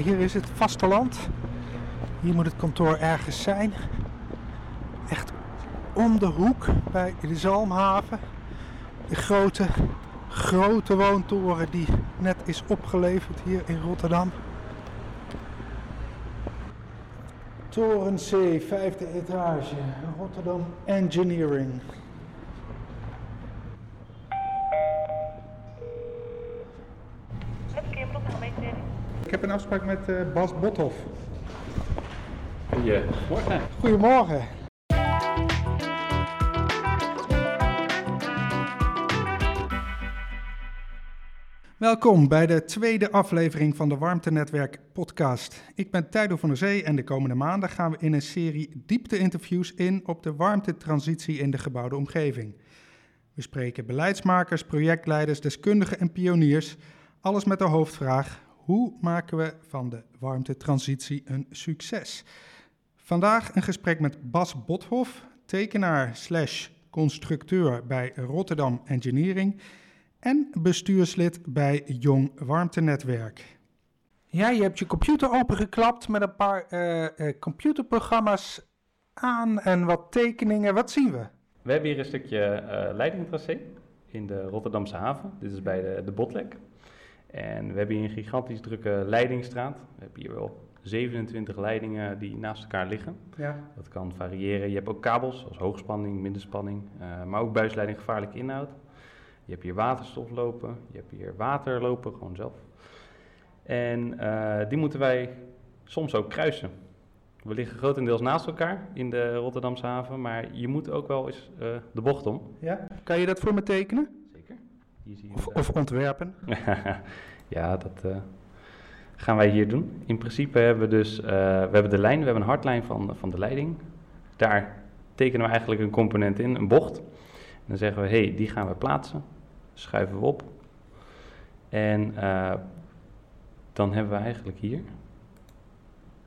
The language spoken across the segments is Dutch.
hier is het vasteland. Hier moet het kantoor ergens zijn. Echt om de hoek bij de Zalmhaven. De grote, grote woontoren die net is opgeleverd hier in Rotterdam. Toren C, vijfde etage, Rotterdam Engineering. Ik heb een afspraak met eh, Bas Bothoff. Goedemorgen. Goedemorgen. Welkom bij de tweede aflevering van de Warmtenetwerk podcast. Ik ben Tijdo van der Zee en de komende maanden gaan we in een serie diepte-interviews in op de warmtetransitie in de gebouwde omgeving. We spreken beleidsmakers, projectleiders, deskundigen en pioniers, alles met de hoofdvraag: hoe maken we van de warmtetransitie een succes? Vandaag een gesprek met Bas Bothoff, tekenaar slash constructeur bij Rotterdam Engineering en bestuurslid bij Jong Warmtenetwerk. Ja, je hebt je computer opengeklapt met een paar eh, eh, computerprogramma's aan en wat tekeningen. Wat zien we? We hebben hier een stukje eh leidingtracé in de Rotterdamse haven. Dit is bij de, de Botlek. En we hebben hier een gigantisch drukke leidingstraat. We hebben hier wel 27 leidingen die naast elkaar liggen. Ja. Dat kan variëren. Je hebt ook kabels, zoals hoogspanning, middenspanning, eh, maar ook buisleiding gevaarlijke inhoud. Je hebt hier waterstof lopen, je hebt hier water lopen, gewoon zelf. En eh, die moeten wij soms ook kruisen. We liggen grotendeels naast elkaar in de Rotterdamse haven, maar je moet ook wel eens eh, de bocht om. ja. Kan je dat voor me tekenen? Zeker. Hier zie je Of, ontwerpen? ja, dat eh, gaan wij hier doen. In principe hebben we dus, eh, we hebben de lijn, we hebben een hardlijn van, van de leiding. Daar tekenen we eigenlijk een component in, een bocht. En dan zeggen we, hé, hey, die gaan we plaatsen. Schuiven we op. En eh, dan hebben we eigenlijk hier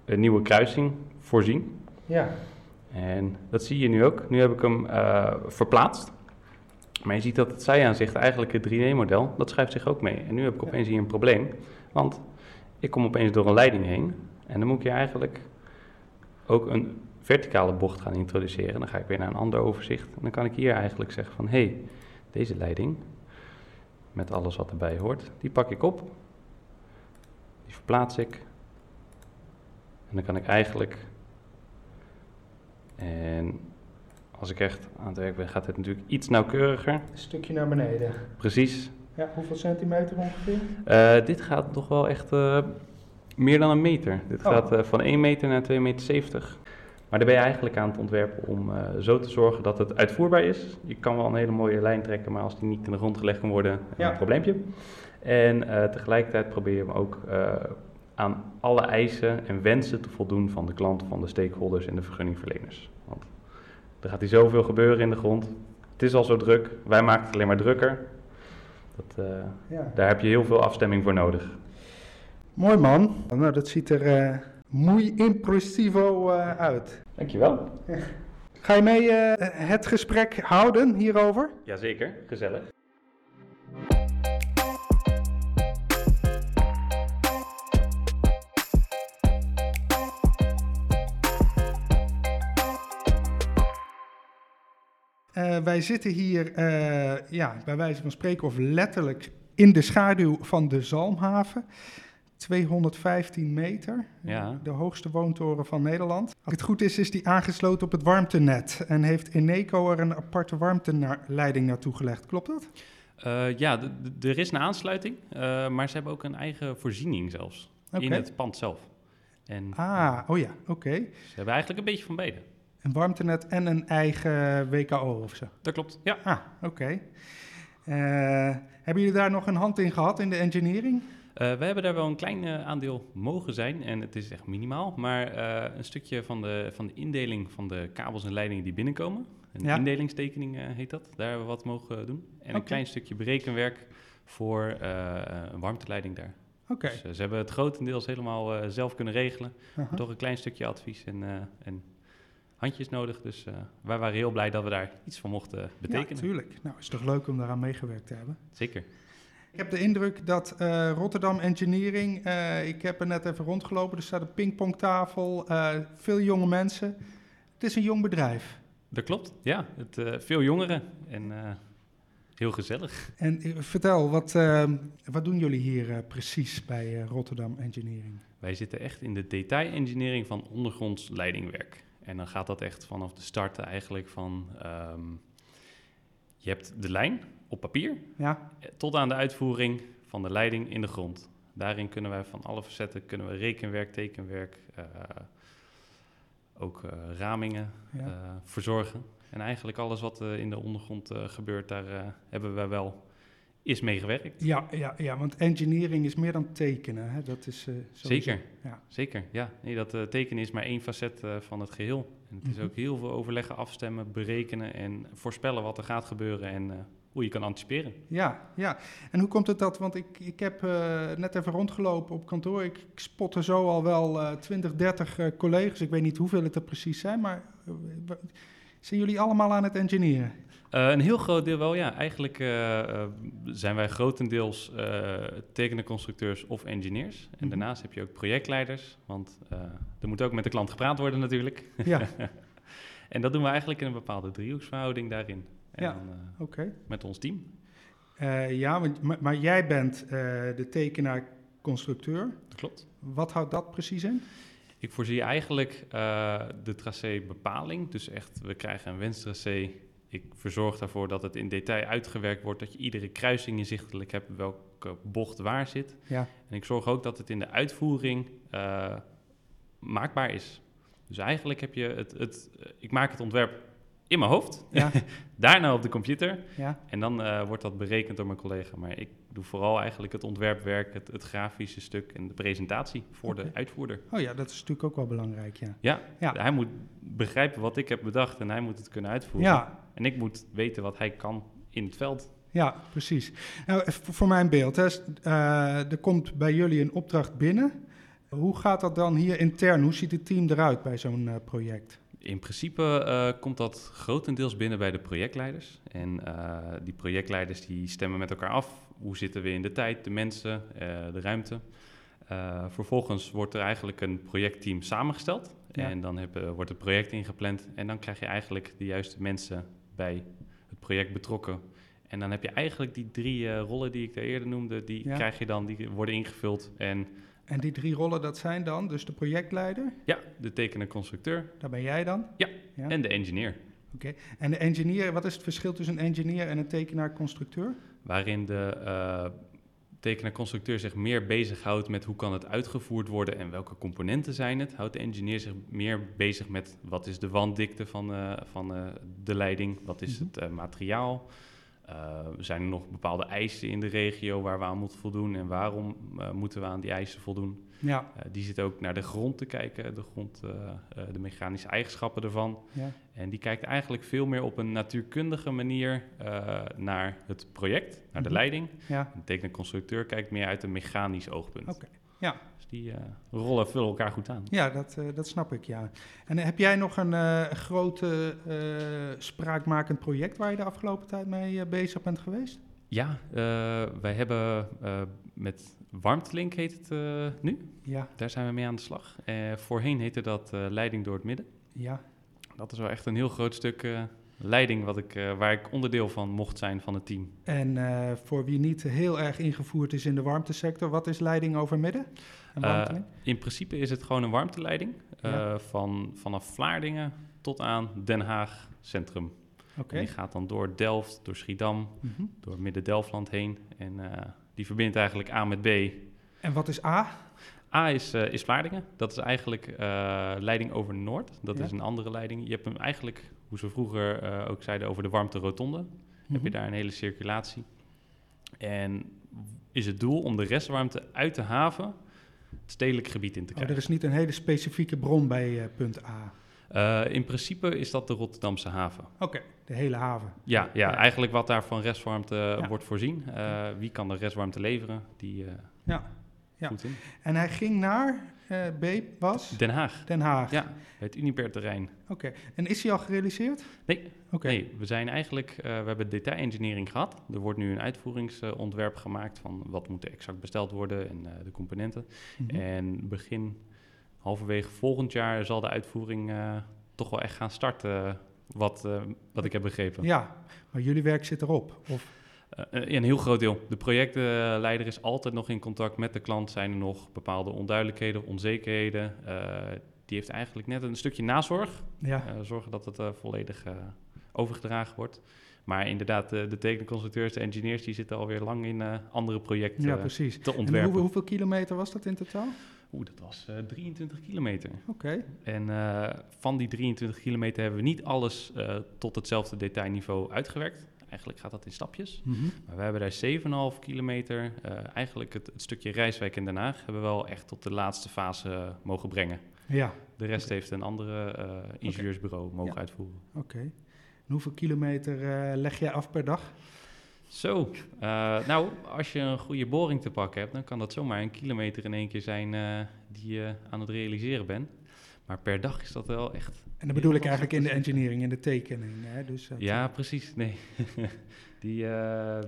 een nieuwe kruising voorzien. Ja. En dat zie je nu ook. Nu heb ik hem eh, verplaatst. Maar je ziet dat het zijaanzicht, eigenlijk het 3D-model, dat schuift zich ook mee. En nu heb ik opeens hier een probleem. Want ik kom opeens door een leiding heen. En dan moet ik hier eigenlijk ook een verticale bocht gaan introduceren. Dan ga ik weer naar een ander overzicht. En dan kan ik hier eigenlijk zeggen van... hé, hey, deze leiding, met alles wat erbij hoort, die pak ik op. Die verplaats ik. En dan kan ik eigenlijk en als ik echt aan het werk ben, gaat het natuurlijk iets nauwkeuriger. Een stukje naar beneden. Precies. Ja, hoeveel centimeter ongeveer? Eh, dit gaat nog wel echt eh, meer dan een meter. Dit Oh. gaat eh, van 1 meter naar 2,70 meter. 70. Maar daar ben je eigenlijk aan het ontwerpen om zo te zorgen dat het uitvoerbaar is. Je kan wel een hele mooie lijn trekken, maar als die niet in de grond gelegd kan worden, Ja. een probleempje. En tegelijkertijd probeer je hem ook aan alle eisen en wensen te voldoen van de klant, van de stakeholders en de vergunningverleners. Want er gaat hier zoveel gebeuren in de grond. Het is al zo druk, wij maken het alleen maar drukker. Dat, eh, Ja. daar heb je heel veel afstemming voor nodig. Mooi man. Nou, dat ziet er eh muy impressivo eh, uit. Dankjewel. Ga je mee het gesprek houden hierover? Jazeker, gezellig. Eh, wij zitten hier, eh, ja, bij wijze van spreken, of letterlijk in de schaduw van de Zalmhaven. 215 meter, Ja. de hoogste woontoren van Nederland. Als het goed is, is die aangesloten op het warmtenet en heeft Eneco er een aparte warmteleiding naartoe gelegd. Klopt dat? Eh, ja, er is een aansluiting, maar ze hebben ook een eigen voorziening zelfs in het pand zelf. En Ah, oh ja, oké. ze hebben eigenlijk een beetje van beide. Een warmtenet en een eigen WKO of zo. Dat klopt. Ja. Ah, oké. Eh, hebben jullie daar nog een hand in gehad in de engineering? Eh, we hebben daar wel een klein eh, aandeel mogen zijn en het is echt minimaal, maar een stukje van de, van de indeling van de kabels en leidingen die binnenkomen, een Ja. indelingstekening heet dat, daar hebben we wat mogen doen. En een klein stukje berekenwerk voor een warmteleiding daar. Oké. Dus ze hebben het grotendeels helemaal zelf kunnen regelen. Toch een klein stukje advies en, en handjes nodig. Dus eh, wij waren heel blij dat we daar iets van mochten betekenen. Ja, tuurlijk. Nou, is toch leuk om daaraan meegewerkt te hebben. Zeker. Ik heb de indruk dat uh, Rotterdam Engineering, uh, ik heb er net even rondgelopen, er staat een pingpongtafel, uh, veel jonge mensen. Het is een jong bedrijf. Dat klopt, ja. Het, veel jongeren en heel gezellig. En vertel, wat, wat doen jullie hier precies bij Rotterdam Engineering? Wij zitten echt in de detail-engineering van ondergronds leidingwerk. En dan gaat dat echt vanaf de start eigenlijk van... Um, je hebt de lijn op papier ja. tot aan de uitvoering van de leiding in de grond. Daarin kunnen wij van alle facetten kunnen we rekenwerk, tekenwerk, uh, ook uh, ramingen ja. uh, verzorgen. En eigenlijk alles wat in de ondergrond gebeurt, daar hebben wij wel is meegewerkt. Ja, ja, ja, want engineering is meer dan tekenen. Hè? Dat is, uh, zeker, ja. zeker. Ja. Nee, dat uh, tekenen is maar één facet uh, van het geheel. En het is mhm. ook heel veel overleggen, afstemmen, berekenen en voorspellen wat er gaat gebeuren en hoe je kan anticiperen. Ja, ja. En hoe komt het dat? Want ik, ik heb net even rondgelopen op kantoor. Ik, ik spotte zo al wel 20, 30 collega's. Ik weet niet hoeveel het er precies zijn, maar zijn jullie allemaal aan het engineeren? Uh, een heel groot deel wel, ja. Eigenlijk uh, zijn wij grotendeels uh, constructeurs of engineers. En mhm. daarnaast heb je ook projectleiders, want er moet ook met de klant gepraat worden natuurlijk. Ja. en dat doen we eigenlijk in een bepaalde driehoeksverhouding daarin. En ja, oké. Met ons team. ja, maar, maar, jij bent de tekenaar-constructeur. Dat klopt. Wat houdt dat precies in? Ik voorzie eigenlijk de tracé-bepaling. Dus echt, we krijgen een wenstracé ik verzorg daarvoor dat het in detail uitgewerkt wordt, dat je iedere kruising inzichtelijk hebt, welke bocht waar zit. Ja. En ik zorg ook dat het in de uitvoering uh, maakbaar is. Dus eigenlijk heb je het, het, ik maak het ontwerp in mijn hoofd, ja. daarna op de computer ja. en dan uh, wordt dat berekend door mijn collega. Maar ik doe vooral eigenlijk het ontwerpwerk, het, het grafische stuk en de presentatie voor de uitvoerder. Oh ja, dat is natuurlijk ook wel belangrijk, ja. ja. Ja, hij moet begrijpen wat ik heb bedacht en hij moet het kunnen uitvoeren. Ja, en ik moet weten wat hij kan in het veld. Ja, precies. Nou, voor mijn beeld, hè, uh, er komt bij jullie een opdracht binnen. Hoe gaat dat dan hier intern? Hoe ziet het team eruit bij zo'n uh, project? In principe uh, komt dat grotendeels binnen bij de projectleiders. En die projectleiders die stemmen met elkaar af. Hoe zitten we in de tijd, de mensen, de ruimte. vervolgens wordt er eigenlijk een projectteam samengesteld. En dan heb, wordt het project ingepland. En dan krijg je eigenlijk de juiste mensen bij het project betrokken. En dan heb je eigenlijk die drie rollen die ik daar eerder noemde, die krijg je dan, die worden ingevuld. En, en die drie rollen, dat zijn dan dus de projectleider? Ja, de tekenaar-constructeur. Daar ben jij dan? Ja, ja. en de engineer. Oké, en de engineer, wat is het verschil tussen een engineer en een tekenaar-constructeur? Waarin de uh, tekenaar-constructeur zich meer bezighoudt met hoe kan het uitgevoerd worden en welke componenten zijn het, houdt de engineer zich meer bezig met wat is de wanddikte van, uh, van uh, de leiding, wat is mm -hmm. het uh, zijn er nog bepaalde eisen in de regio waar we aan moeten voldoen en waarom moeten we aan die eisen voldoen. Ja. die zit ook naar de grond te kijken, de grond, de mechanische eigenschappen ervan. Ja. En die kijkt eigenlijk veel meer op een natuurkundige manier naar het project, naar de mhm. leiding. Ja. De tekenconstructeur kijkt meer uit een mechanisch oogpunt. Oké. Ja. Dus die uh, rollen vullen elkaar goed aan. Ja, dat, uh, dat snap ik, ja. En heb jij nog een grote spraakmakend project waar je de afgelopen tijd mee bezig bent geweest? Ja, wij hebben met Warmtelink heet het nu. Ja. Daar zijn we mee aan de slag. voorheen heette dat Leiding door het Midden. Ja. Dat is wel echt een heel groot stuk leiding wat ik, uh, waar ik onderdeel van mocht zijn van het team. En uh, voor wie niet heel erg ingevoerd is in de warmtesector, wat is leiding over midden? in principe is het gewoon een warmteleiding ja. van, vanaf Vlaardingen tot aan Den Haag Centrum. Okay. die gaat dan door Delft, door Schiedam, mm -hmm. door Midden-Delftland heen. En die verbindt eigenlijk A met B. En wat is A? A is, uh, is Vlaardingen. Dat is eigenlijk uh, leiding over Noord. Dat is een andere leiding. Je hebt hem eigenlijk, hoe ze vroeger uh, ook zeiden, over de warmte rotonde. Mm -hmm. Heb je mhm. daar een hele circulatie. En is het doel om de restwarmte uit de haven het stedelijk gebied in te krijgen. Oh, er is niet een hele specifieke bron bij punt A? in principe is dat de Rotterdamse haven. Oké, de hele haven. Ja, ja, eigenlijk wat daar van restwarmte ja. wordt voorzien. wie kan de restwarmte leveren? Die, ja. Ja. En hij ging naar eh, B was? Den Haag. Den Haag. Ja, het Uniper-terrein. Oké. En is die al gerealiseerd? Nee. Oké. Nee, we zijn eigenlijk, eh, we hebben detail-engineering gehad. Er wordt nu een uitvoeringsontwerp gemaakt van wat moet er exact besteld worden en eh, de componenten. Mhm. En begin, halverwege volgend jaar zal de uitvoering eh, toch wel echt gaan starten, wat, eh, wat ik heb begrepen. Ja, maar jullie werk zit erop. Of, Eh, eh, een heel groot deel. De projectleider is altijd nog in contact met de klant. Zijn er nog bepaalde onduidelijkheden, onzekerheden? Eh, die heeft eigenlijk net een stukje nazorg. ja. Eh, zorgen dat het eh, volledig eh, overgedragen wordt. Maar inderdaad, eh, de tekenconstructeurs, de engineers, die zitten alweer lang in eh, andere projecten ja, eh, precies. te En ontwerpen. hoe- hoeveel kilometer was dat in totaal? Oeh, dat was eh, 23 kilometer. Oké. En eh, van die 23 kilometer hebben we niet alles eh, tot hetzelfde detailniveau uitgewerkt. Eigenlijk gaat dat in stapjes. Mhm. Maar we hebben daar 7,5 kilometer, eh, eigenlijk het, het stukje Rijswijk in Den Haag, hebben we wel echt tot de laatste fase eh, mogen brengen. Ja, De rest heeft een andere eh, ingenieursbureau mogen Ja. uitvoeren. oké. En hoeveel kilometer leg jij af per dag? Zo, nou, als je een goede boring te pakken hebt, dan kan dat zomaar een kilometer in één keer zijn die je aan het realiseren bent. Maar per dag is dat wel echt. En dan bedoel ik eigenlijk in de engineering, in de tekening. Hè? Dus dat, Ja, eh, precies. Nee, die, eh,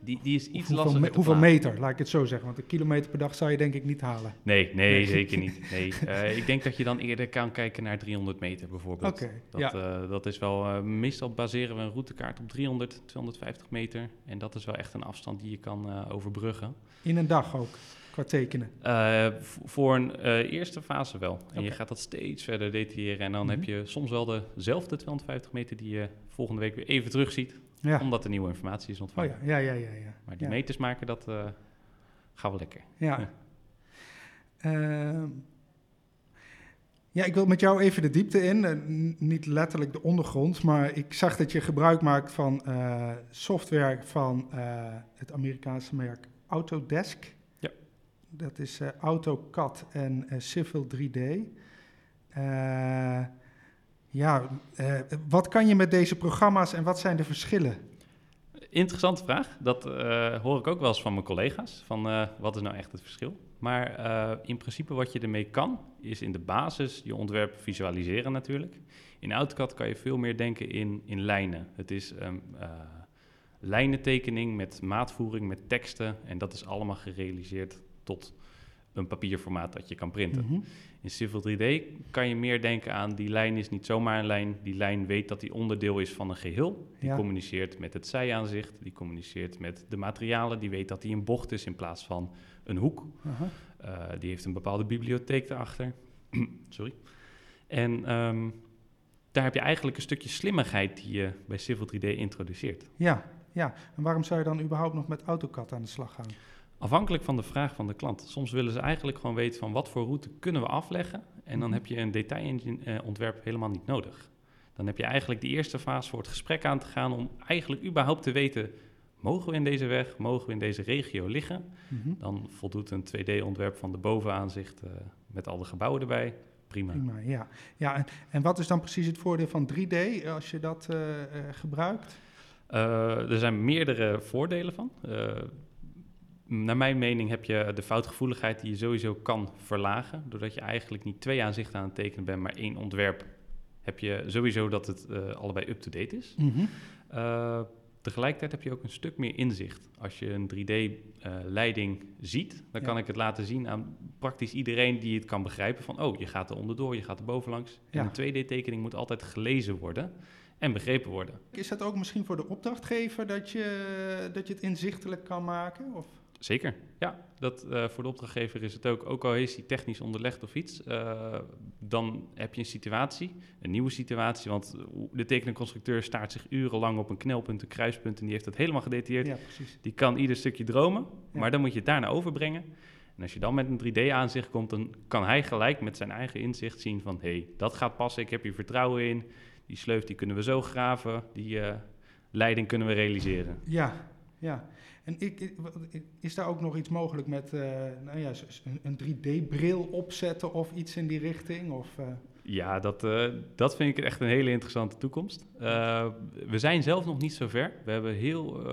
die, die is iets hoeveel, lastiger. me- hoeveel meter, laat ik het zo zeggen. Want een kilometer per dag zou je denk ik niet halen. Nee, nee, Nee. zeker niet. Nee. Eh, ik denk dat je dan eerder kan kijken naar 300 meter bijvoorbeeld. Oké, Dat, ja. dat is wel, meestal baseren we een routekaart op 300, 250 meter. En dat is wel echt een afstand die je kan overbruggen. In een dag ook, qua tekenen. Eh, voor een eh, eerste fase wel. En je gaat dat steeds verder detailleren. En dan Mhm. heb je soms wel dezelfde 250 meter die je volgende week weer even terugziet. Ja. Omdat er nieuwe informatie is Oh ontvangen. ja, ja, ja, ja. ja. Maar die ja. meters maken, dat gaat wel lekker. Ja. Ja. Ehm, ja, ik wil met jou even de diepte in. Niet letterlijk de ondergrond, maar ik zag dat je gebruik maakt van software van het Amerikaanse merk Autodesk. Dat is eh, AutoCAD en eh, Civil 3D. Eh, ja, wat kan je met deze programma's en wat zijn de verschillen? Interessante vraag. Dat hoor ik ook wel eens van mijn collega's. Van wat is nou echt het verschil? Maar in principe wat je ermee kan, is in de basis je ontwerp visualiseren natuurlijk. In AutoCAD kan je veel meer denken in, in lijnen. Het is um, lijnentekening met maatvoering, met teksten. En dat is allemaal gerealiseerd tot een papierformaat dat je kan printen. Mhm. In Civil 3D kan je meer denken aan die lijn is niet zomaar een lijn. Die lijn weet dat die onderdeel is van een geheel. Die Ja. communiceert met het zijaanzicht. Die communiceert met de materialen. Die weet dat die een bocht is in plaats van een hoek. Eh, die heeft een bepaalde bibliotheek erachter. Sorry. En ehm, daar heb je eigenlijk een stukje slimmigheid die je bij Civil 3D introduceert. Ja, ja. En waarom zou je dan überhaupt nog met AutoCAD aan de slag gaan? Afhankelijk van de vraag van de klant. Soms willen ze eigenlijk gewoon weten van wat voor route kunnen we afleggen. En dan Mhm. heb je een detailontwerp helemaal niet nodig. Dan heb je eigenlijk de eerste fase voor het gesprek aan te gaan om eigenlijk überhaupt te weten... mogen we in deze weg, mogen we in deze regio liggen? Mhm. Dan voldoet een 2D-ontwerp van de bovenaanzicht eh, met al de gebouwen erbij. Prima. Prima, ja. ja en, en wat is dan precies het voordeel van 3D als je dat eh, eh, gebruikt? Eh, er zijn meerdere voordelen van. Eh, naar mijn mening heb je de foutgevoeligheid die je sowieso kan verlagen. Doordat je eigenlijk niet twee aanzichten aan het tekenen bent, maar één ontwerp. Heb je sowieso dat het eh, allebei up-to-date is. Eh, tegelijkertijd heb je ook een stuk meer inzicht. Als je een 3D-leiding ziet, dan Ja. kan ik het laten zien aan praktisch iedereen die het kan begrijpen. Van, oh, je gaat er onderdoor, je gaat er bovenlangs. Ja. En een 2D-tekening moet altijd gelezen worden en begrepen worden. Is dat ook misschien voor de opdrachtgever dat je, dat je het inzichtelijk kan maken? Of? Zeker, ja. Dat, eh, voor de opdrachtgever is het ook, ook al is die technisch onderlegd of iets, eh, dan heb je een situatie, een nieuwe situatie, want de tekenconstructeur staart zich urenlang op een knelpunt, een kruispunt en die heeft dat helemaal gedetailleerd. Ja, precies. Die kan ieder stukje dromen, Ja. maar dan moet je het daarna overbrengen. En als je dan met een 3D-aanzicht komt, dan kan hij gelijk met zijn eigen inzicht zien van... hé, hey, dat gaat passen, ik heb hier vertrouwen in. Die sleuf die kunnen we zo graven, die eh, leiding kunnen we realiseren. Ja, ja. En ik, is daar ook nog iets mogelijk met eh, nou ja, een, een 3D-bril opzetten of iets in die richting? Of, eh, Ja, dat, eh, dat vind ik echt een hele interessante toekomst. We zijn zelf nog niet zo ver. We hebben heel,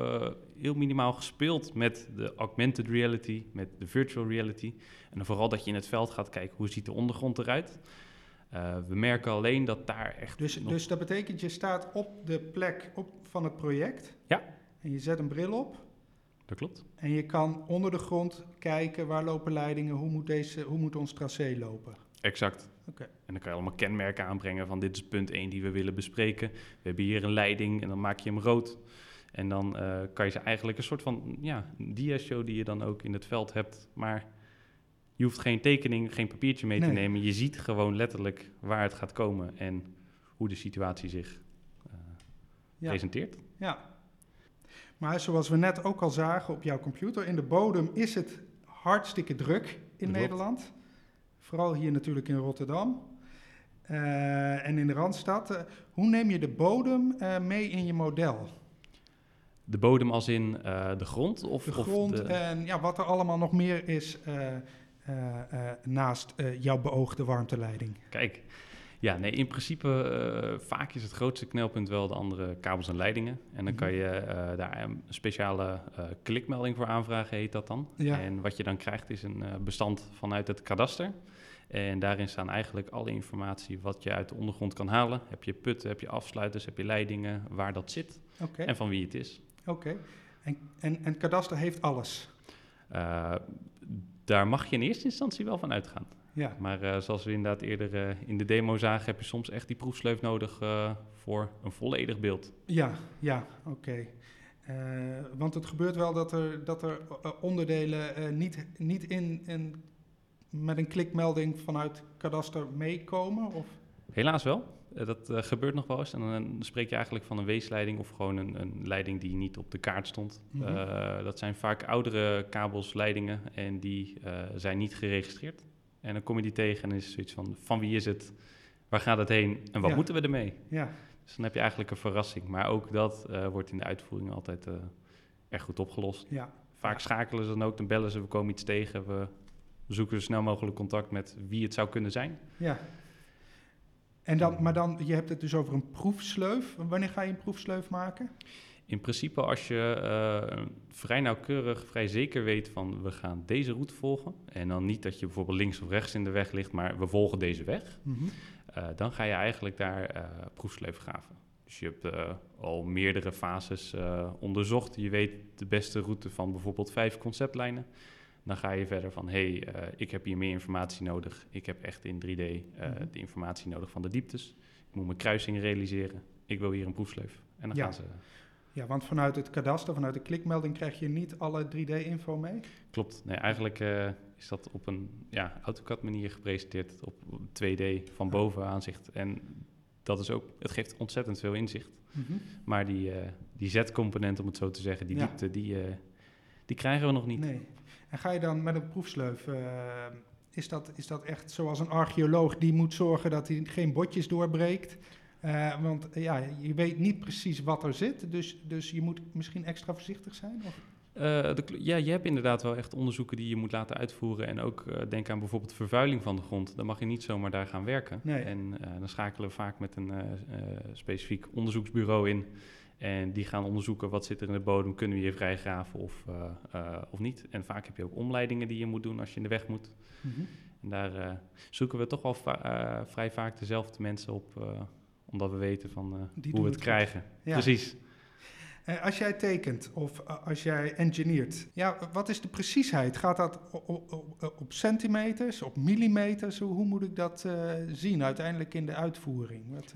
heel minimaal gespeeld met de augmented reality, met de virtual reality. En dan vooral dat je in het veld gaat kijken hoe ziet de ondergrond eruit. Uh, we merken alleen dat daar echt. Dus, nog- dus dat betekent, je staat op de plek op, van het project. Ja. En je zet een bril op. Dat klopt. En je kan onder de grond kijken waar lopen leidingen, hoe moet, deze, hoe moet ons tracé lopen. Exact. Oké. En dan kan je allemaal kenmerken aanbrengen van dit is punt 1 die we willen bespreken. We hebben hier een leiding en dan maak je hem rood. En dan eh, kan je ze eigenlijk een soort van ja, dia-show die je dan ook in het veld hebt. Maar je hoeft geen tekening, geen papiertje mee te nemen. Je ziet gewoon letterlijk waar het gaat komen en hoe de situatie zich eh, Ja. presenteert. Ja. Maar zoals we net ook al zagen op jouw computer, in de bodem is het hartstikke druk in klopt. Nederland. Vooral hier natuurlijk in Rotterdam. Eh, en in de Randstad. Eh, hoe neem je de bodem eh, mee in je model? De bodem als in de grond? Of, De of grond de- en ja, wat er allemaal nog meer is naast jouw beoogde warmteleiding. Kijk, ja, nee, in principe eh, vaak is het grootste knelpunt wel de andere kabels en leidingen. En dan Mhm. kan je eh, daar een speciale eh, klikmelding voor aanvragen, heet dat dan. Ja. En wat je dan krijgt is een bestand vanuit het kadaster. En daarin staan eigenlijk alle informatie wat je uit de ondergrond kan halen. Heb je putten, heb je afsluiters, heb je leidingen, waar dat zit en van wie het is. oké. En, en, en Kadaster heeft alles. Daar mag je in eerste instantie wel van uitgaan. Ja, Maar eh, zoals we inderdaad eerder eh, in de demo zagen, heb je soms echt die proefsleuf nodig eh, voor een volledig beeld. ja, ja oké. Want het gebeurt wel dat er, dat er onderdelen niet, niet in, in, met een klikmelding vanuit Kadaster meekomen? Of? Helaas wel. Dat gebeurt nog wel eens. En dan spreek je eigenlijk van een weesleiding of gewoon een, een leiding die niet op de kaart stond. Mhm. Dat zijn vaak oudere kabels, leidingen en die zijn niet geregistreerd. En dan kom je die tegen en is het zoiets van, van wie is het? Waar gaat het heen? En wat Ja. moeten we ermee? Ja, Dus dan heb je eigenlijk een verrassing. Maar ook dat eh, wordt in de uitvoering altijd eh erg goed opgelost. ja. Vaak schakelen ze dan ook, dan bellen ze, we komen iets tegen. We zoeken zo snel mogelijk contact met wie het zou kunnen zijn. Ja. En dan, maar dan, je hebt het dus over een proefsleuf. Wanneer ga je een proefsleuf maken? In principe als je eh, vrij nauwkeurig, vrij zeker weet van we gaan deze route volgen. En dan niet dat je bijvoorbeeld links of rechts in de weg ligt, maar we volgen deze weg. eh, dan ga je eigenlijk daar proefsleuf graven. Dus je hebt al meerdere fases onderzocht. Je weet de beste route van bijvoorbeeld vijf conceptlijnen. Dan ga je verder van, hé, hey, ik heb hier meer informatie nodig. Ik heb echt in 3D eh, Mhm. de informatie nodig van de dieptes. Ik moet mijn kruisingen realiseren. Ik wil hier een proefsleuf. En dan Ja. gaan ze... Ja, want vanuit het kadaster, vanuit de klikmelding krijg je niet alle 3D-info mee. Klopt. Nee, eigenlijk eh, is dat op een ja, AutoCAD manier gepresenteerd op 2D van boven aanzicht. En dat is ook, het geeft ontzettend veel inzicht. Maar die, eh, die Z-component, om het zo te zeggen, die Ja. diepte, die, eh, die krijgen we nog niet. Nee. En ga je dan met een proefsleuf, is, dat, is dat echt zoals een archeoloog die moet zorgen dat hij geen botjes doorbreekt? Eh, want eh, ja, je weet niet precies wat er zit, dus, dus je moet misschien extra voorzichtig zijn? Of? Eh, de ja, je hebt inderdaad wel echt onderzoeken die je moet laten uitvoeren. En ook denk aan bijvoorbeeld vervuiling van de grond. Dan mag je niet zomaar daar gaan werken. Nee. En dan schakelen we vaak met een specifiek onderzoeksbureau in. En die gaan onderzoeken wat zit er in de bodem, kunnen we hier vrijgraven of, of niet. En vaak heb je ook omleidingen die je moet doen als je in de weg moet. En daar zoeken we toch wel va- vrij vaak dezelfde mensen op, omdat we weten van eh, hoe we het krijgen. Ja. Precies. Eh, als jij tekent of eh, als jij engineert, ja, wat is de preciesheid? Gaat dat op, op, centimeters, op millimeters? Hoe, moet ik dat zien uiteindelijk in de uitvoering? Wat,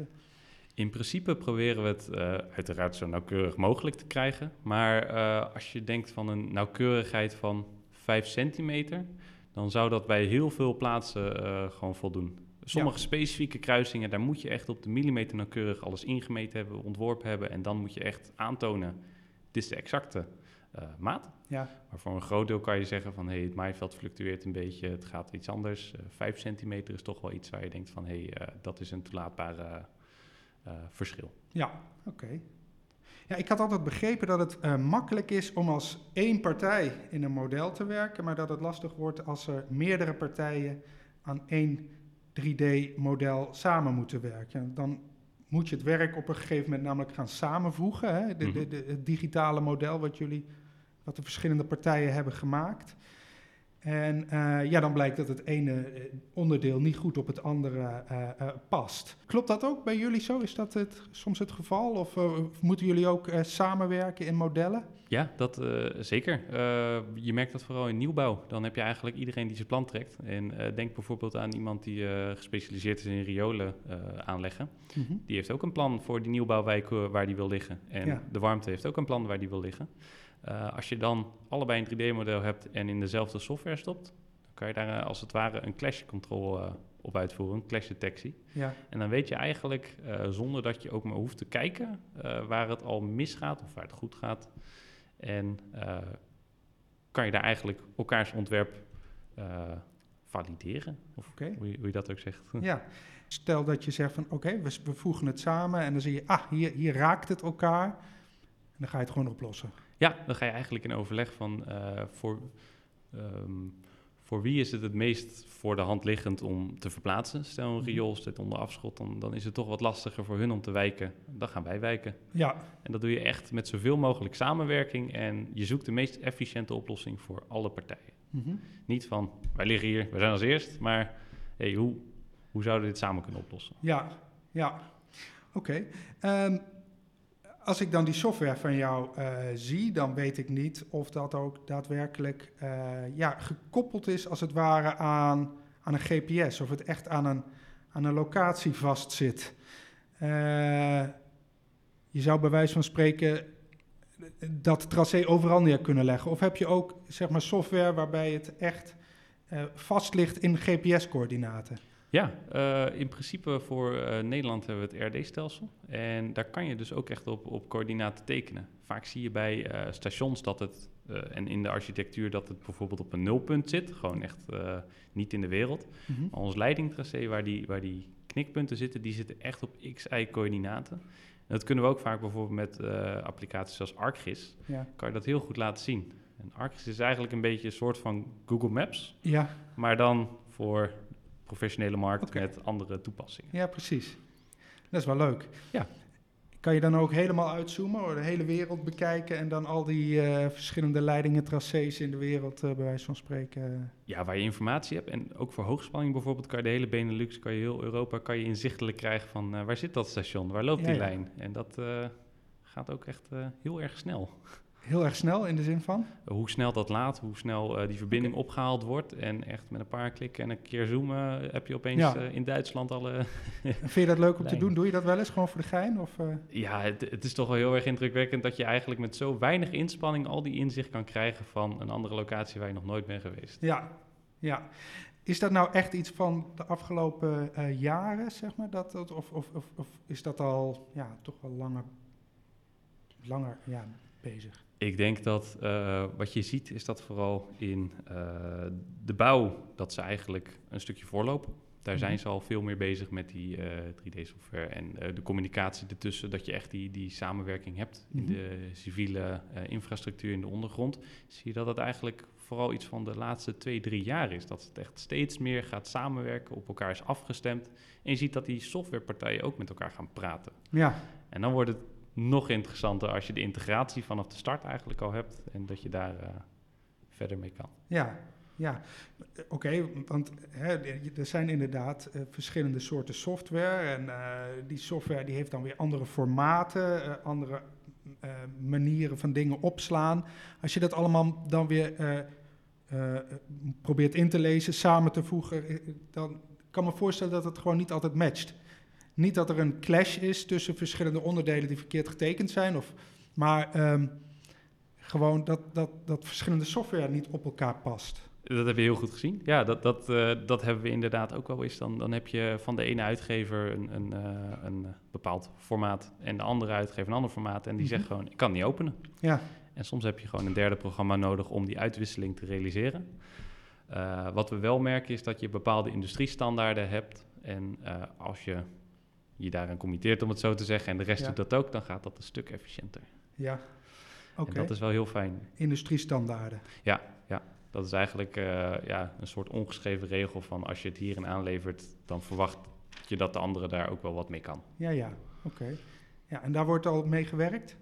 In principe proberen we het uiteraard zo nauwkeurig mogelijk te krijgen. Maar als je denkt van een nauwkeurigheid van 5 centimeter, dan zou dat bij heel veel plaatsen gewoon voldoen. Sommige specifieke kruisingen, daar moet je echt op de millimeter nauwkeurig alles ingemeten hebben, ontworpen hebben. En dan moet je echt aantonen, dit is de exacte eh, maat. ja, Maar voor een groot deel kan je zeggen van, hey, het maaiveld fluctueert een beetje, het gaat iets anders. Eh 5 centimeter is toch wel iets waar je denkt van, hé, hey, eh, dat is een toelaatbare verschil. ja oké. Ja, ik had altijd begrepen dat het makkelijk is om als één partij in een model te werken, maar dat het lastig wordt als er meerdere partijen aan één 3D-model samen moeten werken. Dan moet je het werk op een gegeven moment namelijk gaan samenvoegen. Hè? De, de, Mhm. de- het digitale model wat jullie, wat de verschillende partijen hebben gemaakt. En eh, ja, dan blijkt dat het ene eh, onderdeel niet goed op het andere eh, past. Klopt dat ook bij jullie zo? Is dat het, soms het geval? Of moeten jullie ook samenwerken in modellen? Ja, dat zeker. Je merkt dat vooral in nieuwbouw. Dan heb je eigenlijk iedereen die zijn plan trekt. En denk bijvoorbeeld aan iemand die gespecialiseerd is in riolen aanleggen. Die heeft ook een plan voor die nieuwbouwwijk waar die wil liggen. En Ja. de warmte heeft ook een plan waar die wil liggen. Eh, als je dan allebei een 3D-model hebt en in dezelfde software stopt, dan kan je daar eh, als het ware een clash control eh, op uitvoeren, een clash detectie. Ja, En dan weet je eigenlijk, zonder dat je ook maar hoeft te kijken, waar het al misgaat of waar het goed gaat. En kan je daar eigenlijk elkaars ontwerp valideren, of oké. hoe, je, hoe je dat ook zegt. Ja. Stel dat je zegt van oké, we, we voegen het samen en dan zie je, ah, hier, hier raakt het elkaar. En dan ga je het gewoon oplossen. Ja, dan ga je eigenlijk in overleg van eh, voor, ehm, voor wie is het het meest voor de hand liggend om te verplaatsen. Stel een Mhm. riool zit onder afschot, dan, dan is het toch wat lastiger voor hun om te wijken. Dan gaan wij wijken. Ja, En dat doe je echt met zoveel mogelijk samenwerking en je zoekt de meest efficiënte oplossing voor alle partijen. mhm. Niet van, wij liggen hier, wij zijn als eerst, maar hey, hoe, hoe zouden we dit samen kunnen oplossen? ja, ja. Oké. Ehm, als ik dan die software van jou eh, zie, dan weet ik niet of dat ook daadwerkelijk eh, ja, gekoppeld is als het ware aan, aan een GPS. Of het echt aan een, aan een locatie vastzit. Eh, je zou bij wijze van spreken dat tracé overal neer kunnen leggen. Of heb je ook zeg maar, software waarbij het echt vast ligt in GPS-coördinaten? Ja, eh, in principe voor eh, Nederland hebben we het RD-stelsel. En daar kan je dus ook echt op, op coördinaten tekenen. Vaak zie je bij eh, stations dat het, en in de architectuur, dat het bijvoorbeeld op een nulpunt zit. Gewoon echt niet in de wereld. Mhm. Maar ons leidingtracé, waar die, waar die knikpunten zitten, die zitten echt op XY-coördinaten. En dat kunnen we ook vaak bijvoorbeeld met applicaties zoals ArcGIS. Ja. Kan je dat heel goed laten zien. En ArcGIS is eigenlijk een beetje een soort van Google Maps, ja, maar dan voor professionele markt met andere toepassingen. Ja, precies. Dat is wel leuk. Ja. Kan je dan ook helemaal uitzoomen, de hele wereld bekijken en dan al die eh, verschillende leidingen, tracés in de wereld, eh, bij wijze van spreken. Ja, waar je informatie hebt en ook voor hoogspanning bijvoorbeeld kan je de hele Benelux, kan je heel Europa, kan je inzichtelijk krijgen van eh, waar zit dat station, waar loopt Ja, die ja. lijn. En dat gaat ook echt heel erg snel. Heel erg snel in de zin van. Hoe snel dat laat, hoe snel eh, die verbinding opgehaald wordt. En echt met een paar klikken en een keer zoomen heb je opeens Ja. eh, in Duitsland alle... Vind je dat leuk om te doen? Doe je dat wel eens gewoon voor de gein? Of, eh? ja, het, het is toch wel heel erg indrukwekkend dat je eigenlijk met zo weinig inspanning al die inzicht kan krijgen van een andere locatie waar je nog nooit bent geweest. Ja, ja. Is dat nou echt iets van de afgelopen eh, jaren, zeg maar? Dat, dat, of, of, of, of is dat al ja, toch wel langer, langer ja, bezig? Ik denk dat eh, wat je ziet is dat vooral in eh, de bouw dat ze eigenlijk een stukje voorlopen. Daar zijn Mhm. ze al veel meer bezig met die 3D-software en eh, de communicatie ertussen, dat je echt die, die samenwerking hebt in Mhm. de civiele infrastructuur in de ondergrond. Zie je dat het eigenlijk vooral iets van de laatste twee, drie jaar is. Dat het echt steeds meer gaat samenwerken, op elkaar is afgestemd. En je ziet dat die softwarepartijen ook met elkaar gaan praten. Ja, En dan wordt het nog interessanter als je de integratie vanaf de start eigenlijk al hebt en dat je daar eh, verder mee kan. Ja, ja. Oké, want hè, er zijn inderdaad eh, verschillende soorten software. En eh, die software die heeft dan weer andere formaten, andere manieren van dingen opslaan. Als je dat allemaal dan weer probeert in te lezen, samen te voegen, dan kan ik me voorstellen dat het gewoon niet altijd matcht. Niet dat er een clash is tussen verschillende onderdelen die verkeerd getekend zijn, of, maar ehm, gewoon dat, dat, dat verschillende software niet op elkaar past. Dat heb je heel goed gezien. Ja, dat, dat, eh, dat hebben we inderdaad ook wel eens. Dan, dan heb je van de ene uitgever een, een, eh, een bepaald formaat en de andere uitgever een ander formaat. En die Mhm. zegt gewoon, ik kan niet openen. Ja, En soms heb je gewoon een derde programma nodig om die uitwisseling te realiseren. Eh, wat we wel merken is dat je bepaalde industriestandaarden hebt. En als je je daaraan committeert, om het zo te zeggen, en de rest Ja. doet dat ook, dan gaat dat een stuk efficiënter. ja. Oké, dat is wel heel fijn. industriestandaarden. Dat is eigenlijk eh, ja, een soort ongeschreven regel van als je het hierin aanlevert, dan verwacht je dat de andere daar ook wel wat mee kan. Ja, ja, oké. Ja, en daar wordt al mee gewerkt?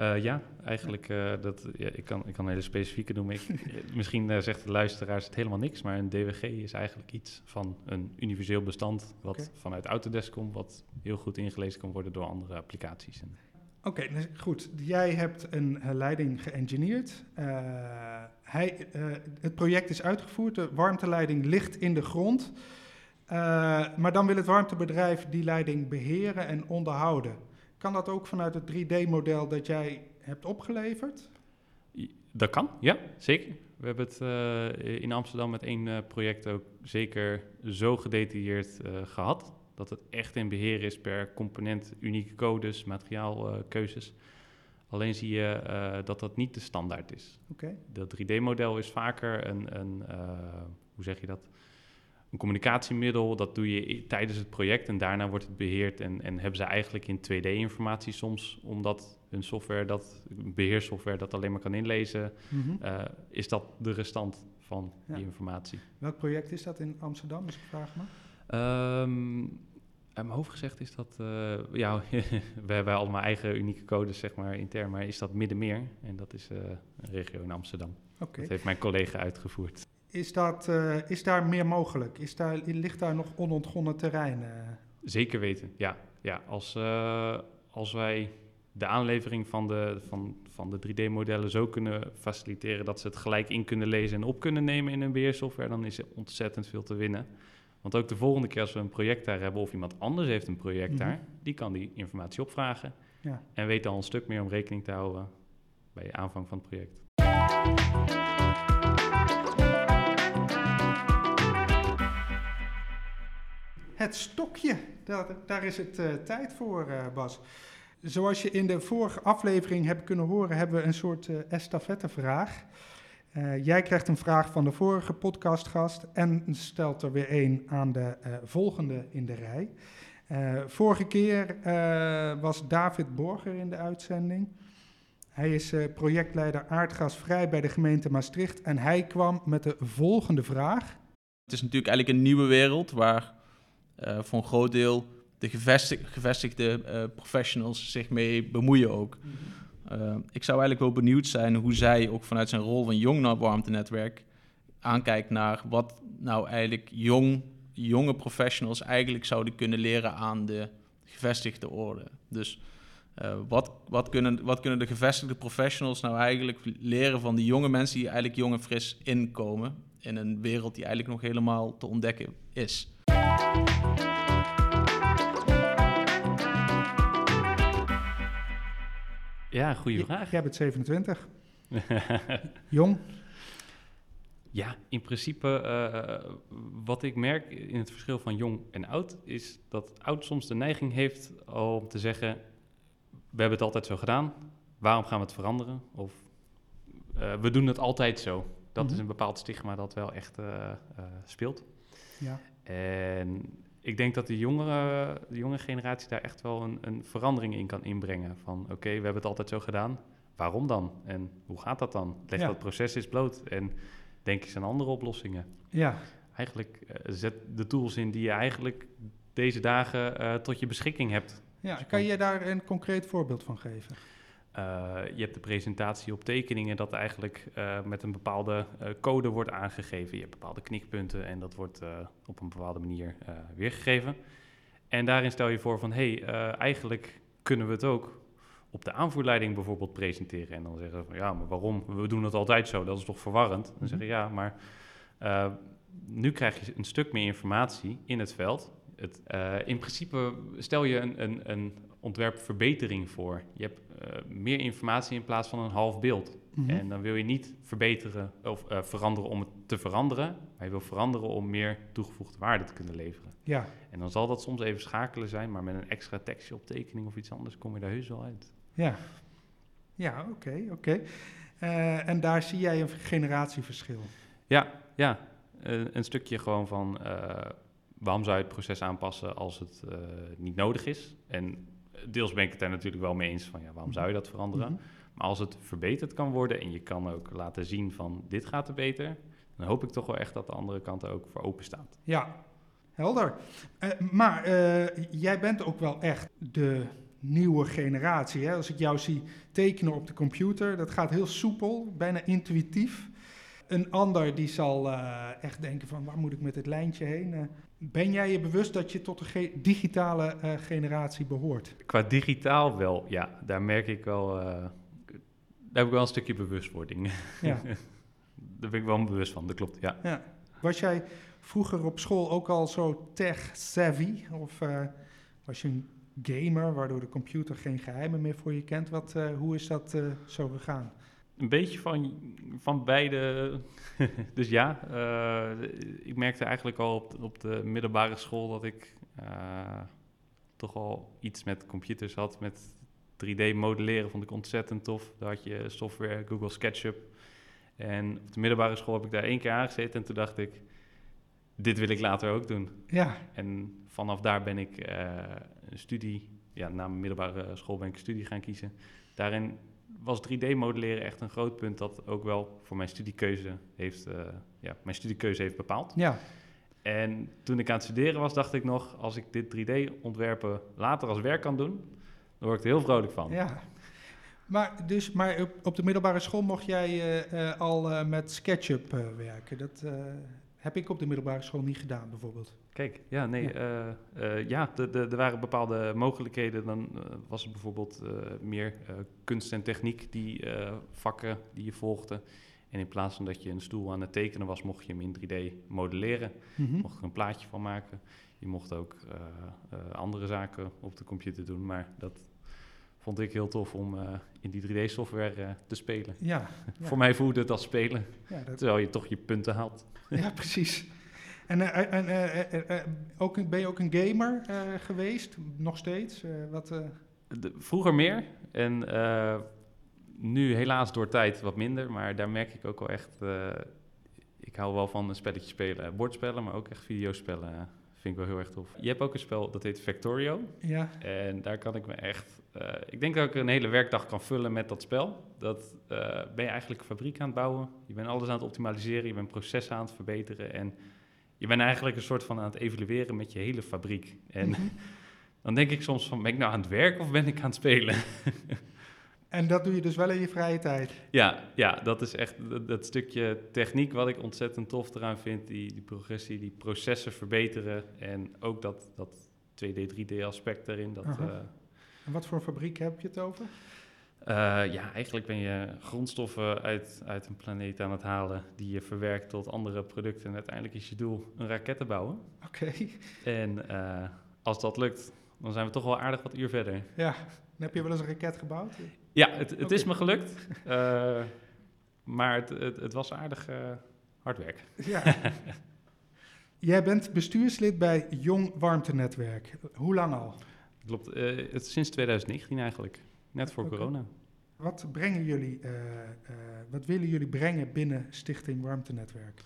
Uh, ja, eigenlijk, uh, dat, ja, ik, kan, ik kan hele specifieke noemen. Ik, misschien uh, zegt de luisteraars het helemaal niks, maar een DWG is eigenlijk iets van een universeel bestand wat okay. vanuit Autodesk komt, wat heel goed ingelezen kan worden door andere applicaties. Oké, okay, nou, goed. Jij hebt een leiding geëngineerd. hij, het project is uitgevoerd, de warmteleiding ligt in de grond. maar dan wil het warmtebedrijf die leiding beheren en onderhouden. Kan dat ook vanuit het 3D-model dat jij hebt opgeleverd? Dat kan, ja, zeker. We hebben het uh, in Amsterdam met één uh, project ook zeker zo gedetailleerd uh, gehad. Dat het echt in beheer is per component, unieke codes, materiaalkeuzes. Alleen zie je dat dat niet de standaard is. Okay. Dat 3D-model is vaker een, een hoe zeg je dat? Een communicatiemiddel, dat doe je tijdens het project en daarna wordt het beheerd. En, en hebben ze eigenlijk in 2D-informatie soms, omdat hun software, dat beheersoftware dat alleen maar kan inlezen, mm is dat de restant van die informatie. Welk project is dat in Amsterdam, als ik vraag me? Um, uit mijn hoofd gezegd is dat, uh, ja, we hebben allemaal eigen unieke codes, zeg maar, intern, maar is dat Middenmeer. En dat is uh, een regio in Amsterdam. Okay. Dat heeft mijn collega uitgevoerd. Is, dat, uh, is daar meer mogelijk? Is daar, ligt daar nog onontgonnen terrein? Uh? Zeker weten, ja. ja als, uh, als wij de aanlevering van de, van, van de 3D-modellen zo kunnen faciliteren dat ze het gelijk in kunnen lezen en op kunnen nemen in hun beheersoftware, dan is er ontzettend veel te winnen. Want ook de volgende keer als we een project daar hebben of iemand anders heeft een project mm -hmm. daar, die kan die informatie opvragen ja. en weet al een stuk meer om rekening te houden bij de aanvang van het project. Het stokje. Daar, daar is het uh, tijd voor, uh, Bas. Zoals je in de vorige aflevering hebt kunnen horen, hebben we een soort uh, estafettevraag. jij krijgt een vraag van de vorige podcastgast en stelt er weer een aan de volgende in de rij. vorige keer was David Borger in de uitzending. Hij is projectleider aardgasvrij bij de gemeente Maastricht en hij kwam met de volgende vraag. Het is natuurlijk eigenlijk een nieuwe wereld waar voor een groot deel de gevestigde, gevestigde uh, professionals zich mee bemoeien ook. Uh, ik zou eigenlijk wel benieuwd zijn hoe zij ook vanuit zijn rol van jong warmtenetwerk aankijkt naar wat nou eigenlijk jong, jonge professionals eigenlijk zouden kunnen leren aan de gevestigde orde. Dus uh, wat, wat, kunnen, wat kunnen de gevestigde professionals nou eigenlijk leren van die jonge mensen die eigenlijk jong en fris inkomen in een wereld die eigenlijk nog helemaal te ontdekken is? Ja, goede vraag. Jij bent 27. Jong? Ja, in principe, uh, wat ik merk in het verschil van jong en oud, is dat oud soms de neiging heeft om te zeggen: We hebben het altijd zo gedaan, waarom gaan we het veranderen? Of uh, we doen het altijd zo. Dat is mhm. een bepaald stigma dat wel echt speelt. Ja. En ik denk dat de jongere, de jonge generatie daar echt wel een, een verandering in kan inbrengen. Van oké, we hebben het altijd zo gedaan. Waarom dan? En hoe gaat dat dan? Leg dat proces eens bloot. En denk eens aan andere oplossingen. Ja. Eigenlijk uh, zet de tools in die je eigenlijk deze dagen uh, tot je beschikking hebt. Ja, dus kan je daar een concreet voorbeeld van geven? Uh, je hebt de presentatie op tekeningen dat eigenlijk uh, met een bepaalde uh, code wordt aangegeven. Je hebt bepaalde knikpunten en dat wordt op een bepaalde manier weergegeven. En daarin stel je voor van, hé, hey, eigenlijk kunnen we het ook op de aanvoerleiding bijvoorbeeld presenteren. En dan zeggen ze van, ja, maar waarom? We doen het altijd zo, dat is toch verwarrend? Dan mm -hmm. zeggen ja, maar nu krijg je een stuk meer informatie in het veld. Het, in principe stel je een, een, een ontwerpverbetering voor. Je hebt uh, meer informatie in plaats van een half beeld. Mm -hmm. En dan wil je niet verbeteren of uh, veranderen om het te veranderen, maar je wil veranderen om meer toegevoegde waarde te kunnen leveren. Ja. En dan zal dat soms even schakelen zijn, maar met een extra tekstje op tekening of iets anders kom je daar heus wel uit. Ja, ja oké, okay, oké. Okay. Uh, en daar zie jij een generatieverschil? Ja, ja. een stukje gewoon van waarom zou je het proces aanpassen als het niet nodig is? En deels ben ik het daar natuurlijk wel mee eens van ja, waarom zou je dat veranderen? Mm-hmm. Maar als het verbeterd kan worden en je kan ook laten zien van dit gaat er beter, dan hoop ik toch wel echt dat de andere kant er ook voor open staat. Ja, helder. Eh, maar eh, jij bent ook wel echt de nieuwe generatie. Hè? Als ik jou zie tekenen op de computer, dat gaat heel soepel, bijna intuïtief. Een ander die zal eh, echt denken van waar moet ik met dit lijntje heen? Ben jij je bewust dat je tot de ge- digitale eh, generatie behoort? Qua digitaal wel, ja. Daar merk ik wel... eh, daar heb ik wel een stukje bewustwording. Ja. daar ben ik wel bewust van, dat klopt, ja. ja. Was jij vroeger op school ook al zo tech-savvy? Of eh, was je een gamer waardoor de computer geen geheimen meer voor je kent? Wat, hoe is dat zo gegaan? Een beetje van, van beide. dus ja, eh, ik merkte eigenlijk al op, de- op de middelbare school dat ik eh, toch al iets met computers had. Met 3D modelleren vond ik ontzettend tof. Daar had je software, Google SketchUp. En op de middelbare school heb ik daar één keer aangezeten en toen dacht ik, dit wil ik later ook doen. Ja, En vanaf daar ben ik eh, een studie, ja, na mijn middelbare school ben ik een studie gaan kiezen. Daarin was 3D-modelleren echt een groot punt dat ook wel voor mijn studiekeuze heeft, eh, ja, mijn studiekeuze heeft bepaald. ja, En toen ik aan het studeren was, dacht ik nog, als ik dit 3D-ontwerpen later als werk kan doen, dan word ik er heel vrolijk van. ja. Maar, dus, maar op, op de middelbare school mocht jij eh, eh, al met SketchUp werken. Dat heb ik op de middelbare school niet gedaan, bijvoorbeeld. Kijk, ja, nee, Ja. de, de, er waren bepaalde mogelijkheden. Dan eh, was het bijvoorbeeld eh, meer eh, kunst en techniek, die eh, vakken die je volgde. En in plaats van dat je een stoel aan het tekenen was, mocht je hem in 3D modelleren. Mhm. Mocht er een plaatje van maken. Je mocht ook eh, eh, andere zaken op de computer doen, maar dat vond ik heel tof om eh, in die 3D-software eh, te spelen. Ja, ja. Voor mij voelde het als spelen, ja, dat, terwijl je toch je punten haalt. ja, precies. En, eh, en eh, eh, ook, ben je ook een gamer geweest? Nog steeds? Wat, De- vroeger meer en nu helaas door tijd wat minder, maar daar merk ik ook wel echt. ik hou wel van een spelletje spelen, bordspellen, maar ook echt videospellen. vind ik wel heel erg tof. Je hebt ook een spel dat heet Factorio. ja, En daar kan ik me echt. ik denk dat ik een hele werkdag kan vullen met dat spel. Dat ben je eigenlijk een fabriek aan het bouwen. Je bent alles aan het optimaliseren. Je bent processen aan het verbeteren. En je bent eigenlijk een soort van aan het evalueren met je hele fabriek. En Mhm. dan denk ik soms van, ben ik nou aan het werk of ben ik aan het spelen? En dat doe je dus wel in je vrije tijd? ja, ja, dat is echt dat, dat stukje techniek wat ik ontzettend tof eraan vind. Die, die progressie, die processen verbeteren. En ook dat, dat 2D, 3D aspect daarin. Dat, eh, En wat voor fabriek heb je het over? Eh, ja, eigenlijk ben je grondstoffen uit, uit een planeet aan het halen die je verwerkt tot andere producten. En uiteindelijk is je doel een raket te bouwen. Oké, En eh, als dat lukt, dan zijn we toch wel aardig wat uur verder. ja. En heb je wel eens een raket gebouwd? Ja, het, het is me gelukt. Eh, maar het, het, het was aardig hard werk. Ja. Jij bent bestuurslid bij Jong Warmtenetwerk. Hoe lang al? Klopt, het sinds 2019 eigenlijk. Net voor corona. Wat brengen jullie, eh, eh, wat willen jullie brengen binnen Stichting Warmtenetwerk?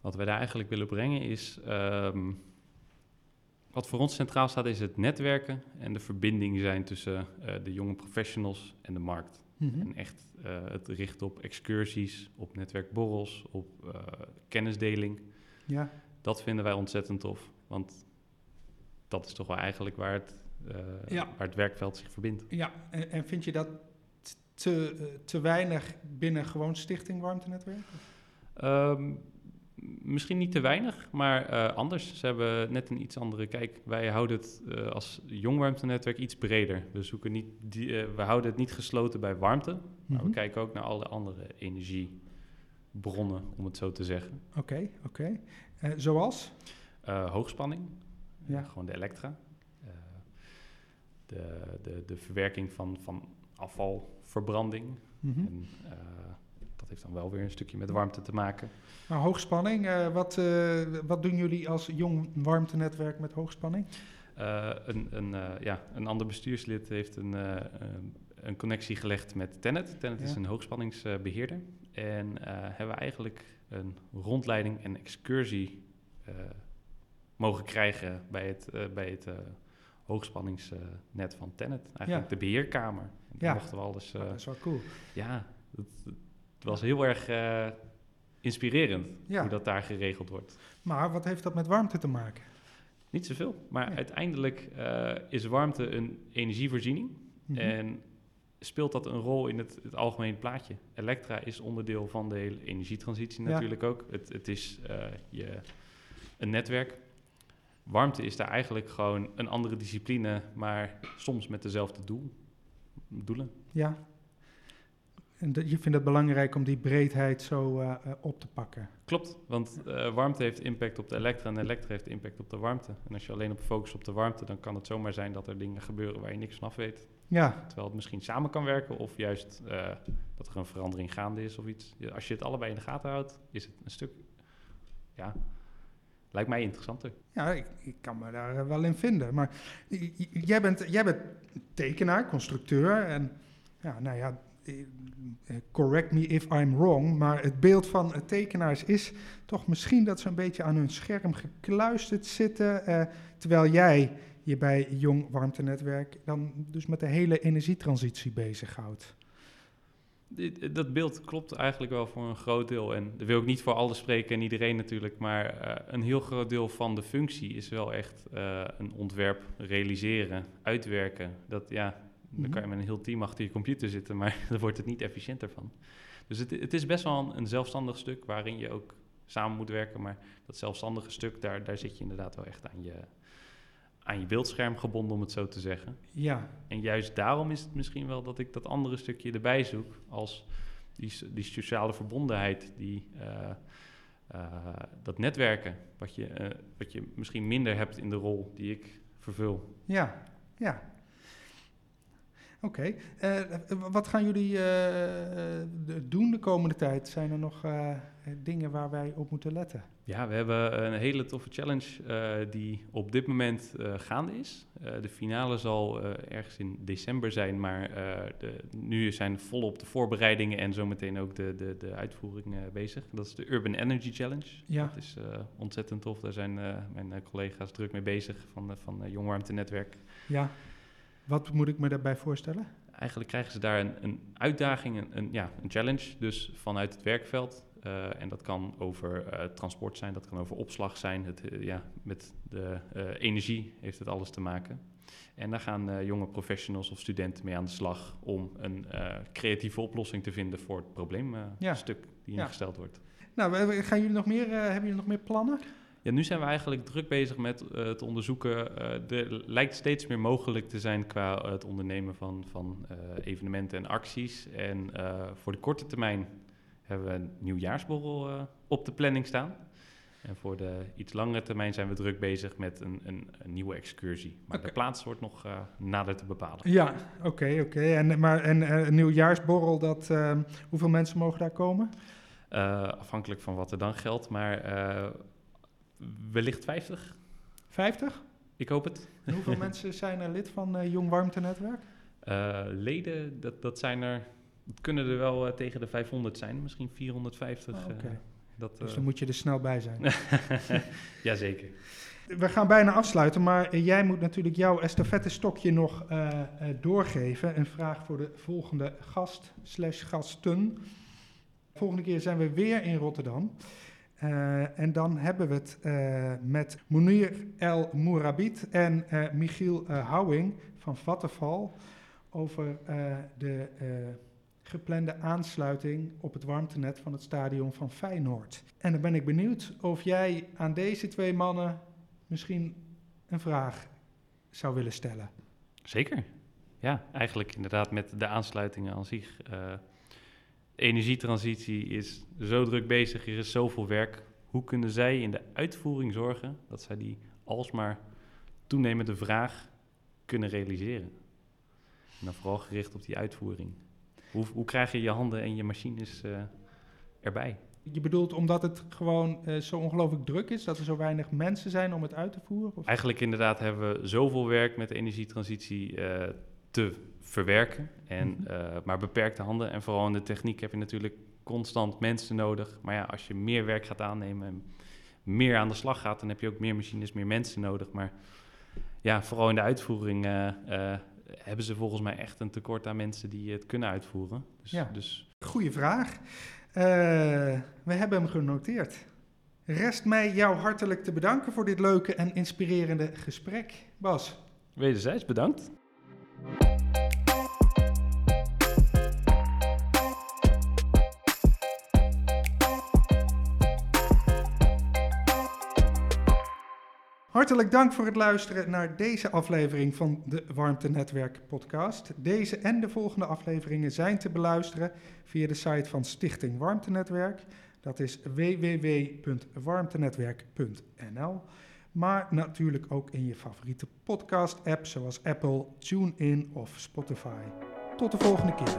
Wat wij daar eigenlijk willen brengen is. ehm, wat voor ons centraal staat, is het netwerken en de verbinding zijn tussen eh, de jonge professionals en de markt. Mhm. En echt het richten op excursies, op netwerkborrels, op kennisdeling. Ja, Dat vinden wij ontzettend tof. Want dat is toch wel eigenlijk waar het, Ja. waar het werkveld zich verbindt. ja. En, en vind je dat te, te weinig binnen gewoon Stichting Warmtenetwerk? Ehm, misschien niet te weinig, maar eh, anders. Ze hebben net een iets andere kijk. Wij houden het eh, als jong warmtenetwerk iets breder. We, zoeken niet die, eh, we houden het niet gesloten bij warmte, maar we Mhm. kijken ook naar alle andere energiebronnen, om het zo te zeggen. Oké, oké. Zoals? Hoogspanning, Ja. gewoon de elektra. De, de, de verwerking van, van afvalverbranding. Mhm. En, eh, dat heeft dan wel weer een stukje met warmte te maken. Nou, hoogspanning. eh, wat, eh, wat doen jullie als Jong Warmtenetwerk met hoogspanning? Een, een, ja, een ander bestuurslid heeft een, een- connectie gelegd met Tennet. Tennet is een hoogspanningsbeheerder. en hebben we eigenlijk een rondleiding en excursie mogen krijgen bij het, bij het hoogspanningsnet van Tennet. Eigenlijk Ja. de beheerkamer. En Ja. mochten we alles... eh, dat is wel cool. ja, het, het was heel erg eh, inspirerend Ja. hoe dat daar geregeld wordt. Maar wat heeft dat met warmte te maken? Niet zoveel, maar uiteindelijk eh, is warmte een energievoorziening. Mhm. En speelt dat een rol in het, het algemene plaatje? Elektra is onderdeel van de hele energietransitie Ja. natuurlijk ook. Het, het is eh, je, een netwerk. Warmte is daar eigenlijk gewoon een andere discipline, maar soms met dezelfde doel, doelen. Ja. En je vindt het belangrijk om die breedheid zo eh, eh, op te pakken. Klopt, want eh, warmte heeft impact op de elektra en elektra heeft impact op de warmte. En als je alleen op focust op de warmte, dan kan het zomaar zijn dat er dingen gebeuren waar je niks van af weet. Ja, Terwijl het misschien samen kan werken of juist dat er een verandering gaande is of iets. Als je het allebei in de gaten houdt, is het een stuk, ja, lijkt mij interessanter. ja ik, ik kan me daar eh, wel in vinden. Maar jij bent, jij bent tekenaar, constructeur. En ja, nou ja, eh, eh, correct me if I'm wrong. Maar het beeld van tekenaars is toch misschien dat ze een beetje aan hun scherm gekluisterd zitten. eh, terwijl jij je bij Jong Warmtenetwerk dan dus met de hele energietransitie bezighoudt. Dit- Dat beeld klopt eigenlijk wel voor een groot deel. En dat wil ik niet voor alles spreken en iedereen natuurlijk. Maar eh, een heel groot deel van de functie is wel echt eh, een ontwerp realiseren, uitwerken. Dat ja, dan kan je met een heel team achter je computer zitten, maar daar wordt het niet efficiënter van. Dus het, het is best wel een, een zelfstandig stuk waarin je ook samen moet werken. Maar dat zelfstandige stuk, daar, daar zit je inderdaad wel echt aan je, aan je beeldscherm gebonden, om het zo te zeggen. Ja, En juist daarom is het misschien wel dat ik dat andere stukje erbij zoek als die, die sociale verbondenheid, die, eh, eh, dat netwerken, wat je, eh, wat je misschien minder hebt in de rol die ik vervul. ja, ja. Oké, wat gaan jullie doen de komende tijd? Zijn er nog dingen waar wij op moeten letten? Ja, we hebben een hele toffe challenge eh, die op dit moment eh, gaande is. Eh, de finale zal ergens in december zijn, maar de, nu zijn volop de voorbereidingen en zometeen ook de, de, de uitvoering bezig. Dat is de Urban Energy Challenge. Ja. Dat is ontzettend tof. Daar zijn mijn collega's druk mee bezig van, van Jong Warmte Netwerk. Ja, wat moet ik me daarbij voorstellen? Eigenlijk krijgen ze daar een, een uitdaging, een, een, ja, een challenge, dus vanuit het werkveld. Eh, en dat kan over eh, transport zijn, dat kan over opslag zijn. Het, eh, ja, met de energie heeft het alles te maken. En daar gaan jonge professionals of studenten mee aan de slag om een creatieve oplossing te vinden voor het probleemstuk Ja. stuk die Ja. ingesteld wordt. Nou, gaan jullie nog meer, hebben jullie nog meer plannen? Ja, nu zijn we eigenlijk druk bezig met het onderzoeken. Er lijkt steeds meer mogelijk te zijn qua het ondernemen van, van evenementen en acties. En voor de korte termijn hebben we een nieuwjaarsborrel eh, op de planning staan. En voor de iets langere termijn zijn we druk bezig met een, een, een nieuwe excursie. Maar de plaats wordt nog eh, nader te bepalen. Ja, oké, oké. En, maar, en eh, een nieuwjaarsborrel, dat, eh, hoeveel mensen mogen daar komen? Afhankelijk van wat er dan geldt, maar wellicht 50. 50? Ik hoop het. En hoeveel mensen zijn er lid van Jong Warmtenetwerk? Leden, dat, dat zijn er, het kunnen er wel eh, tegen de 500 zijn, misschien 450. Ah, eh, dat, Dus eh, dan moet je er snel bij zijn. Jazeker. We gaan bijna afsluiten, maar jij moet natuurlijk jouw estafettestokje nog eh, eh, doorgeven. Een vraag voor de volgende gast slash gasten. Volgende keer zijn we weer in Rotterdam. En dan hebben we het met Munir El Mourabit en Michiel Houwing van Vattenval over de geplande aansluiting op het warmtenet van het stadion van Feyenoord. En dan ben ik benieuwd of jij aan deze twee mannen misschien een vraag zou willen stellen. Zeker. Ja, eigenlijk inderdaad met de aansluitingen aan zich. de energietransitie is zo druk bezig, er is zoveel werk. Hoe kunnen zij in de uitvoering zorgen dat zij die alsmaar toenemende vraag kunnen realiseren? En dan vooral gericht op die uitvoering. Hoe, hoe krijg je je handen en je machines eh, erbij? Je bedoelt omdat het gewoon eh, zo ongelooflijk druk is, dat er zo weinig mensen zijn om het uit te voeren? Of? Eigenlijk inderdaad hebben we zoveel werk met de energietransitie eh, te verwerken. En, Mhm. maar beperkte handen. En vooral in de techniek heb je natuurlijk constant mensen nodig. Maar ja, als je meer werk gaat aannemen en meer aan de slag gaat, dan heb je ook meer machines, meer mensen nodig. Maar ja, vooral in de uitvoering hebben ze volgens mij echt een tekort aan mensen die het kunnen uitvoeren. Dus, Ja. dus Goeie vraag. Eh, we hebben hem genoteerd. Rest mij jou hartelijk te bedanken voor dit leuke en inspirerende gesprek. Bas. Wederzijds bedankt. Hartelijk dank voor het luisteren naar deze aflevering van de Warmtenetwerk podcast. Deze en de volgende afleveringen zijn te beluisteren via de site van Stichting Warmtenetwerk. Dat is www.warmtenetwerk.nl. Maar natuurlijk ook in je favoriete podcast-app zoals Apple, TuneIn of Spotify. Tot de volgende keer.